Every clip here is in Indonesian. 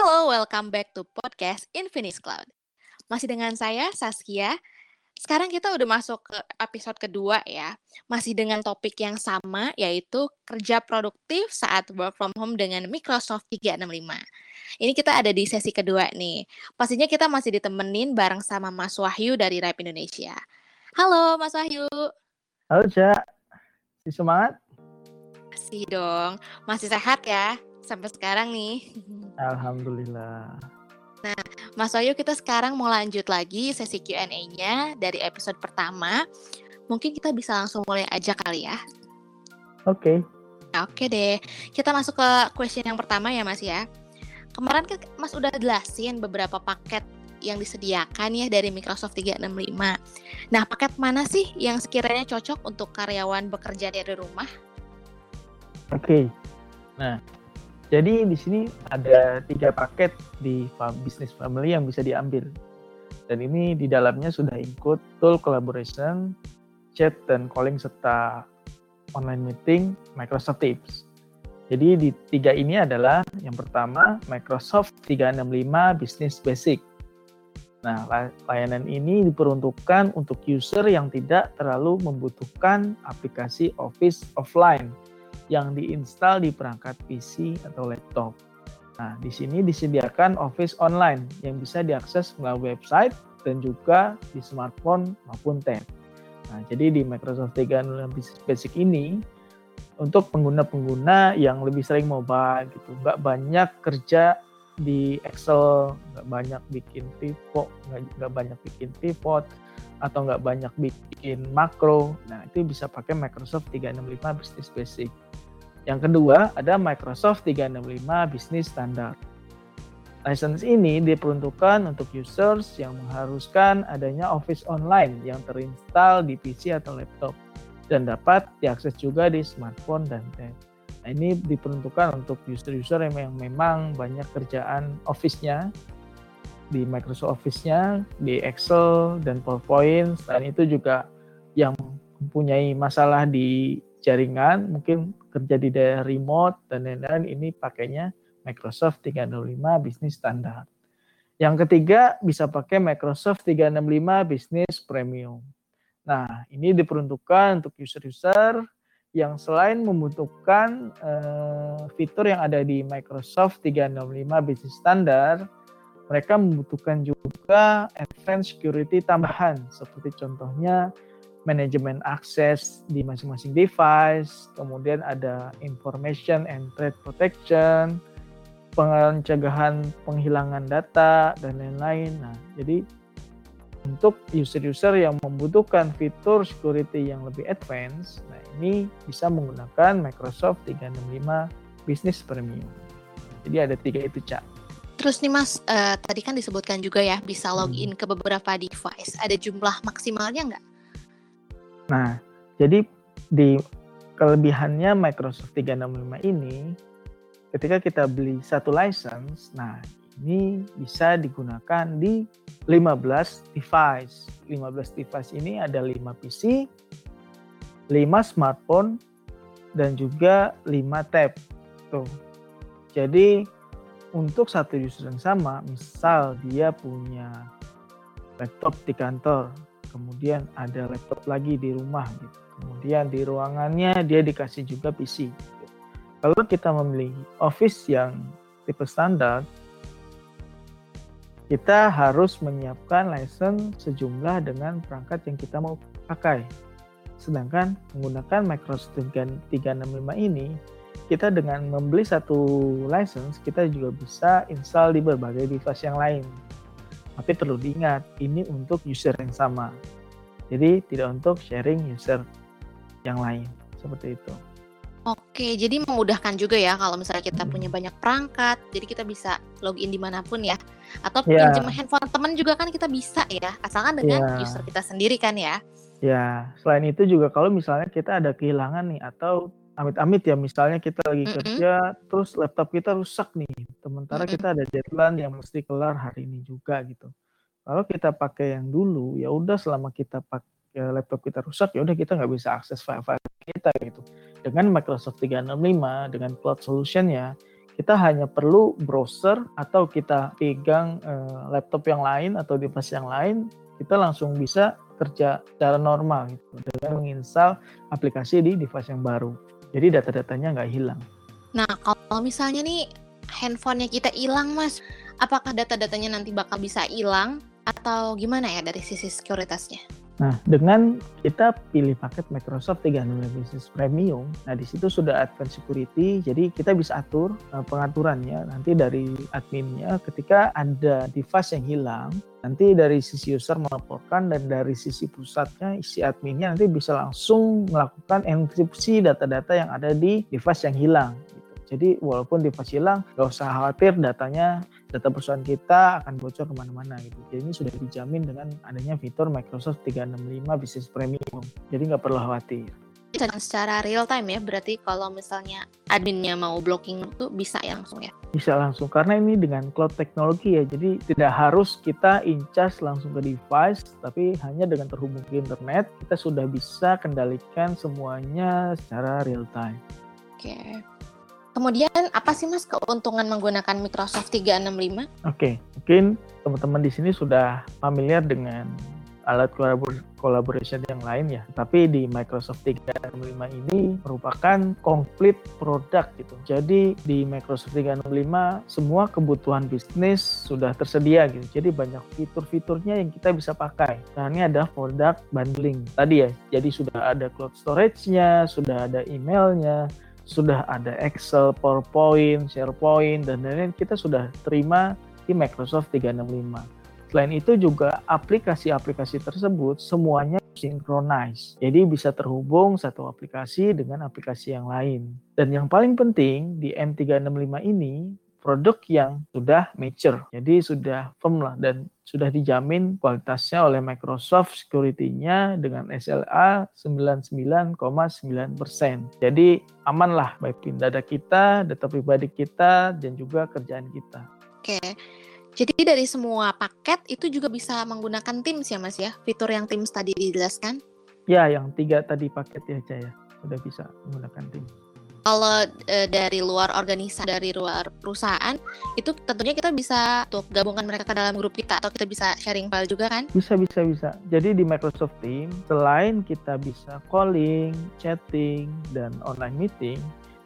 Halo, welcome back to podcast Infinix Cloud. Masih dengan saya, Saskia. Sekarang kita udah masuk ke episode kedua ya. Masih dengan topik yang sama, yaitu kerja produktif saat work from home dengan Microsoft 365. Ini kita ada di sesi kedua nih. Pastinya kita masih ditemenin bareng sama Mas Wahyu dari Rap Indonesia. Halo Mas Wahyu. Halo Cak, semangat? Masih dong, masih sehat ya sampai sekarang nih. Alhamdulillah. Nah, Mas Wahyu kita sekarang mau lanjut lagi sesi Q&A-nya dari episode pertama. Mungkin kita bisa langsung mulai aja kali ya. Oke. Okay. Oke deh, kita masuk ke question yang pertama ya Mas ya. Kemarin kan Mas udah jelasin beberapa paket yang disediakan ya dari Microsoft 365. Nah, paket mana sih yang sekiranya cocok untuk karyawan bekerja dari rumah? Oke. Okay. Nah, jadi di sini ada tiga paket di Business Family yang bisa diambil. Dan ini di dalamnya sudah include tool collaboration, chat dan calling serta online meeting Microsoft Teams. Jadi di tiga ini adalah yang pertama Microsoft 365 Business Basic. Nah, layanan ini diperuntukkan untuk user yang tidak terlalu membutuhkan aplikasi Office offline yang diinstal di perangkat PC atau laptop. Nah, di sini disediakan Office Online yang bisa diakses melalui website dan juga di smartphone maupun tab. Nah, jadi di Microsoft 365 Business Basic ini untuk pengguna-pengguna yang lebih sering mobile gitu, nggak banyak kerja di Excel, nggak banyak bikin pivot, nggak banyak bikin pivot, atau nggak banyak bikin makro. Nah, itu bisa pakai Microsoft 365 Business Basic. Yang kedua, ada Microsoft 365 Business Standard. License ini diperuntukkan untuk users yang mengharuskan adanya Office Online yang terinstal di PC atau laptop dan dapat diakses juga di smartphone dan tab. Nah, ini diperuntukkan untuk user-user yang memang banyak kerjaan Office-nya di Microsoft Office-nya, di Excel dan PowerPoint. Dan itu juga yang mempunyai masalah di jaringan, mungkin kerja di daerah remote dan lain-lain, ini pakainya Microsoft 365 Business Standard. Yang ketiga bisa pakai Microsoft 365 Business Premium. Nah, ini diperuntukkan untuk user-user yang selain membutuhkan uh, fitur yang ada di Microsoft 365 Business Standard, mereka membutuhkan juga advanced security tambahan seperti contohnya manajemen akses di masing-masing device, kemudian ada information and threat protection, pencegahan penghilangan data dan lain-lain. Nah, jadi untuk user-user yang membutuhkan fitur security yang lebih advance, nah ini bisa menggunakan Microsoft 365 Business Premium. Jadi ada tiga itu, Cak. Terus nih Mas, uh, tadi kan disebutkan juga ya bisa hmm. login ke beberapa device. Ada jumlah maksimalnya nggak? Nah, jadi di kelebihannya Microsoft 365 ini, ketika kita beli satu license, nah ini bisa digunakan di 15 device. 15 device ini ada 5 PC, 5 smartphone, dan juga 5 tab. Tuh. Jadi untuk satu user yang sama, misal dia punya laptop di kantor, kemudian ada laptop lagi di rumah, gitu. kemudian di ruangannya dia dikasih juga PC. Gitu. Kalau kita memilih Office yang tipe standar, kita harus menyiapkan license sejumlah dengan perangkat yang kita mau pakai. Sedangkan menggunakan Microsoft 365 ini, kita dengan membeli satu license, kita juga bisa install di berbagai device yang lain. Tapi perlu diingat, ini untuk user yang sama. Jadi tidak untuk sharing user yang lain. Seperti itu. Oke, jadi memudahkan juga ya kalau misalnya kita punya hmm. banyak perangkat, jadi kita bisa login di mana pun ya. Atau yeah. pinjam handphone teman juga kan kita bisa ya, asalkan dengan yeah. user kita sendiri kan ya. Ya, selain itu juga kalau misalnya kita ada kehilangan nih atau amit-amit ya misalnya kita lagi mm -hmm. kerja terus laptop kita rusak nih sementara mm -hmm. kita ada deadline yang mesti kelar hari ini juga gitu kalau kita pakai yang dulu ya udah selama kita pakai laptop kita rusak ya udah kita nggak bisa akses file-file kita gitu dengan Microsoft 365 dengan cloud solution ya kita hanya perlu browser atau kita pegang uh, laptop yang lain atau device yang lain, kita langsung bisa kerja secara normal gitu dengan menginstal aplikasi di device yang baru. Jadi data-datanya nggak hilang. Nah, kalau misalnya nih handphonenya kita hilang, Mas, apakah data-datanya nanti bakal bisa hilang atau gimana ya dari sisi sekuritasnya? Nah, dengan kita pilih paket Microsoft 365 Business Premium, nah di situ sudah Advanced Security, jadi kita bisa atur uh, pengaturannya nanti dari adminnya ketika ada device yang hilang, nanti dari sisi user melaporkan dan dari sisi pusatnya, isi adminnya nanti bisa langsung melakukan enkripsi data-data yang ada di device yang hilang. Jadi walaupun device hilang, nggak usah khawatir datanya, data perusahaan kita akan bocor ke mana-mana gitu. Jadi ini sudah dijamin dengan adanya fitur Microsoft 365 Business Premium. Jadi nggak perlu khawatir. Dan secara real time ya, berarti kalau misalnya adminnya mau blocking itu bisa ya langsung ya? Bisa langsung, karena ini dengan cloud teknologi ya, jadi tidak harus kita incas langsung ke device, tapi hanya dengan terhubung ke internet, kita sudah bisa kendalikan semuanya secara real time. Oke, Kemudian apa sih Mas keuntungan menggunakan Microsoft 365? Oke, mungkin teman-teman di sini sudah familiar dengan alat collaboration yang lain ya. Tapi di Microsoft 365 ini merupakan komplit produk gitu. Jadi di Microsoft 365 semua kebutuhan bisnis sudah tersedia gitu. Jadi banyak fitur-fiturnya yang kita bisa pakai. Nah ini ada produk bundling tadi ya. Jadi sudah ada cloud storage-nya, sudah ada emailnya, sudah ada Excel, PowerPoint, SharePoint, dan lain-lain kita sudah terima di Microsoft 365. Selain itu juga aplikasi-aplikasi tersebut semuanya synchronize. Jadi bisa terhubung satu aplikasi dengan aplikasi yang lain. Dan yang paling penting di M365 ini produk yang sudah mature. Jadi sudah firm lah dan sudah dijamin kualitasnya oleh Microsoft security-nya dengan SLA 99,9%. Jadi aman lah baik data kita, data pribadi kita, dan juga kerjaan kita. Oke. Jadi dari semua paket itu juga bisa menggunakan Teams ya Mas ya? Fitur yang Teams tadi dijelaskan? Ya, yang tiga tadi paket ya Jaya. Sudah bisa menggunakan Teams kalau e, dari luar organisasi dari luar perusahaan itu tentunya kita bisa untuk gabungkan mereka ke dalam grup kita atau kita bisa sharing file juga kan? Bisa bisa bisa. Jadi di Microsoft Teams selain kita bisa calling chatting dan online meeting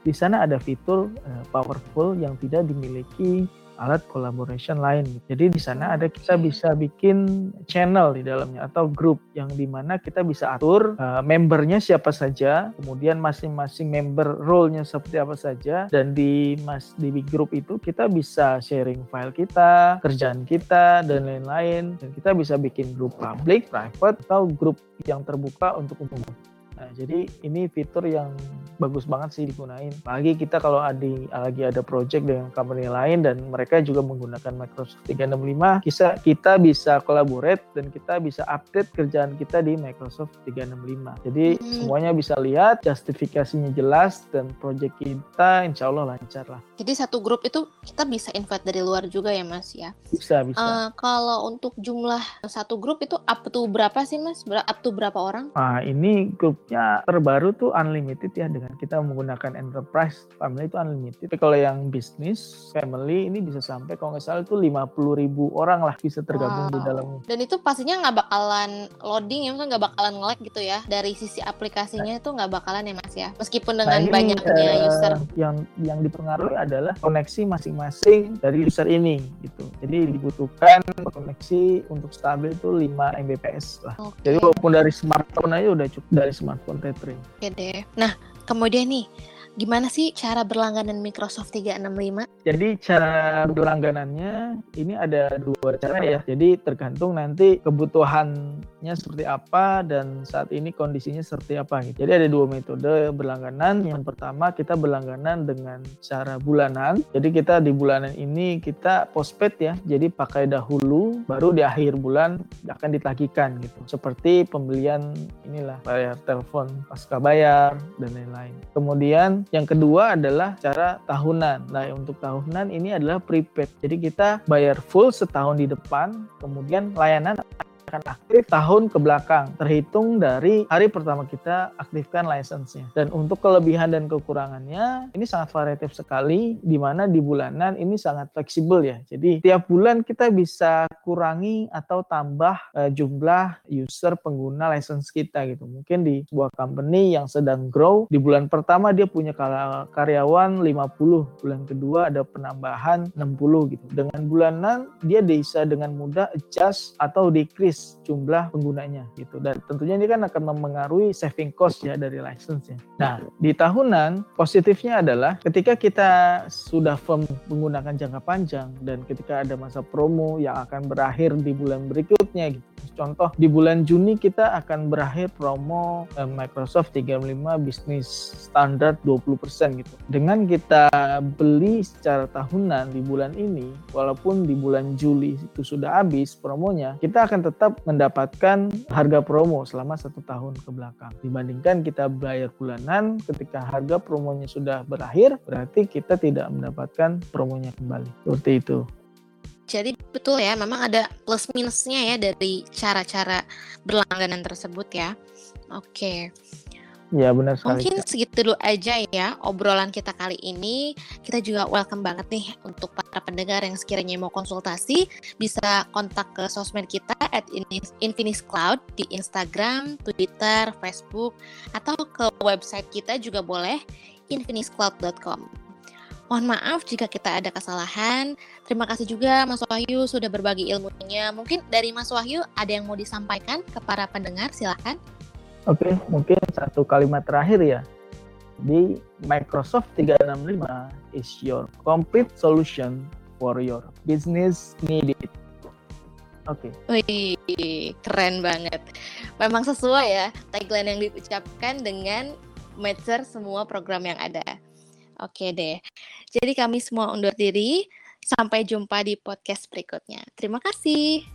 di sana ada fitur e, powerful yang tidak dimiliki alat collaboration lain. Jadi di sana ada kita bisa bikin channel di dalamnya atau grup yang di mana kita bisa atur uh, membernya siapa saja, kemudian masing-masing member role-nya seperti apa saja, dan di mas di grup itu kita bisa sharing file kita, kerjaan kita dan lain-lain, dan kita bisa bikin grup public, private atau grup yang terbuka untuk umum. Jadi ini fitur yang bagus banget sih digunain. Lagi kita kalau ada lagi ada project dengan company lain dan mereka juga menggunakan Microsoft 365, kita kita bisa collaborate dan kita bisa update kerjaan kita di Microsoft 365. Jadi hmm. semuanya bisa lihat, justifikasinya jelas dan project kita insya Allah lancar lah. Jadi satu grup itu kita bisa invite dari luar juga ya Mas ya? Bisa, bisa. Uh, kalau untuk jumlah satu grup itu up to berapa sih Mas? Up to berapa orang? Nah, ini grup terbaru tuh unlimited ya dengan kita menggunakan enterprise family itu unlimited. Tapi kalau yang bisnis family ini bisa sampai kalau nggak salah itu 50 ribu orang lah bisa tergabung wow. di dalam. Dan itu pastinya nggak bakalan loading ya, nggak bakalan nge-lag gitu ya. Dari sisi aplikasinya itu nggak bakalan ya mas ya. Meskipun dengan nah, ini, banyaknya uh, user. Yang yang dipengaruhi adalah koneksi masing-masing dari user ini gitu. Jadi dibutuhkan koneksi untuk stabil itu 5 Mbps lah. Okay. Jadi walaupun dari smartphone aja udah cukup dari smartphone tethering. Oke deh. Nah, kemudian nih, gimana sih cara berlangganan Microsoft 365? Jadi cara berlangganannya ini ada dua cara ya. Jadi tergantung nanti kebutuhannya seperti apa dan saat ini kondisinya seperti apa gitu. Jadi ada dua metode berlangganan. Yang pertama kita berlangganan dengan cara bulanan. Jadi kita di bulanan ini kita postpaid ya. Jadi pakai dahulu baru di akhir bulan akan ditagihkan gitu. Seperti pembelian inilah bayar telepon pasca bayar dan lain-lain. Kemudian yang kedua adalah cara tahunan. Nah, untuk tahunan ini adalah prepaid. Jadi kita bayar full setahun di depan, kemudian layanan akan aktif tahun ke belakang, terhitung dari hari pertama kita aktifkan license-nya. Dan untuk kelebihan dan kekurangannya, ini sangat variatif sekali, di mana di bulanan ini sangat fleksibel ya. Jadi tiap bulan kita bisa kurangi atau tambah uh, jumlah user pengguna license kita gitu. Mungkin di sebuah company yang sedang grow, di bulan pertama dia punya karyawan 50, bulan kedua ada penambahan 60 gitu. Dengan bulanan dia bisa dengan mudah adjust atau decrease jumlah penggunanya gitu. Dan tentunya ini kan akan mempengaruhi saving cost ya dari license-nya. Nah, di tahunan positifnya adalah ketika kita sudah firm menggunakan jangka panjang dan ketika ada masa promo yang akan berakhir di bulan berikutnya gitu. Contoh di bulan Juni kita akan berakhir promo eh, Microsoft 35 Business Standard 20% gitu. Dengan kita beli secara tahunan di bulan ini, walaupun di bulan Juli itu sudah habis promonya, kita akan tetap mendapatkan harga promo selama satu tahun ke belakang. Dibandingkan kita bayar bulanan, ketika harga promonya sudah berakhir, berarti kita tidak mendapatkan promonya kembali. Seperti itu. Jadi betul ya, memang ada plus minusnya ya dari cara-cara berlangganan tersebut ya. Oke. Ya benar sekali. Mungkin segitu dulu aja ya obrolan kita kali ini. Kita juga welcome banget nih untuk para pendengar yang sekiranya mau konsultasi bisa kontak ke sosmed kita at Infinis Cloud di Instagram, Twitter, Facebook atau ke website kita juga boleh infiniscloud.com. Mohon maaf jika kita ada kesalahan. Terima kasih juga Mas Wahyu sudah berbagi ilmunya. Mungkin dari Mas Wahyu ada yang mau disampaikan ke para pendengar, silahkan. Oke, mungkin satu kalimat terakhir ya. Di Microsoft 365 is your complete solution for your business needed. Oke. Okay. Wih, keren banget. Memang sesuai ya tagline yang diucapkan dengan matcher semua program yang ada. Oke deh. Jadi kami semua undur diri. Sampai jumpa di podcast berikutnya. Terima kasih.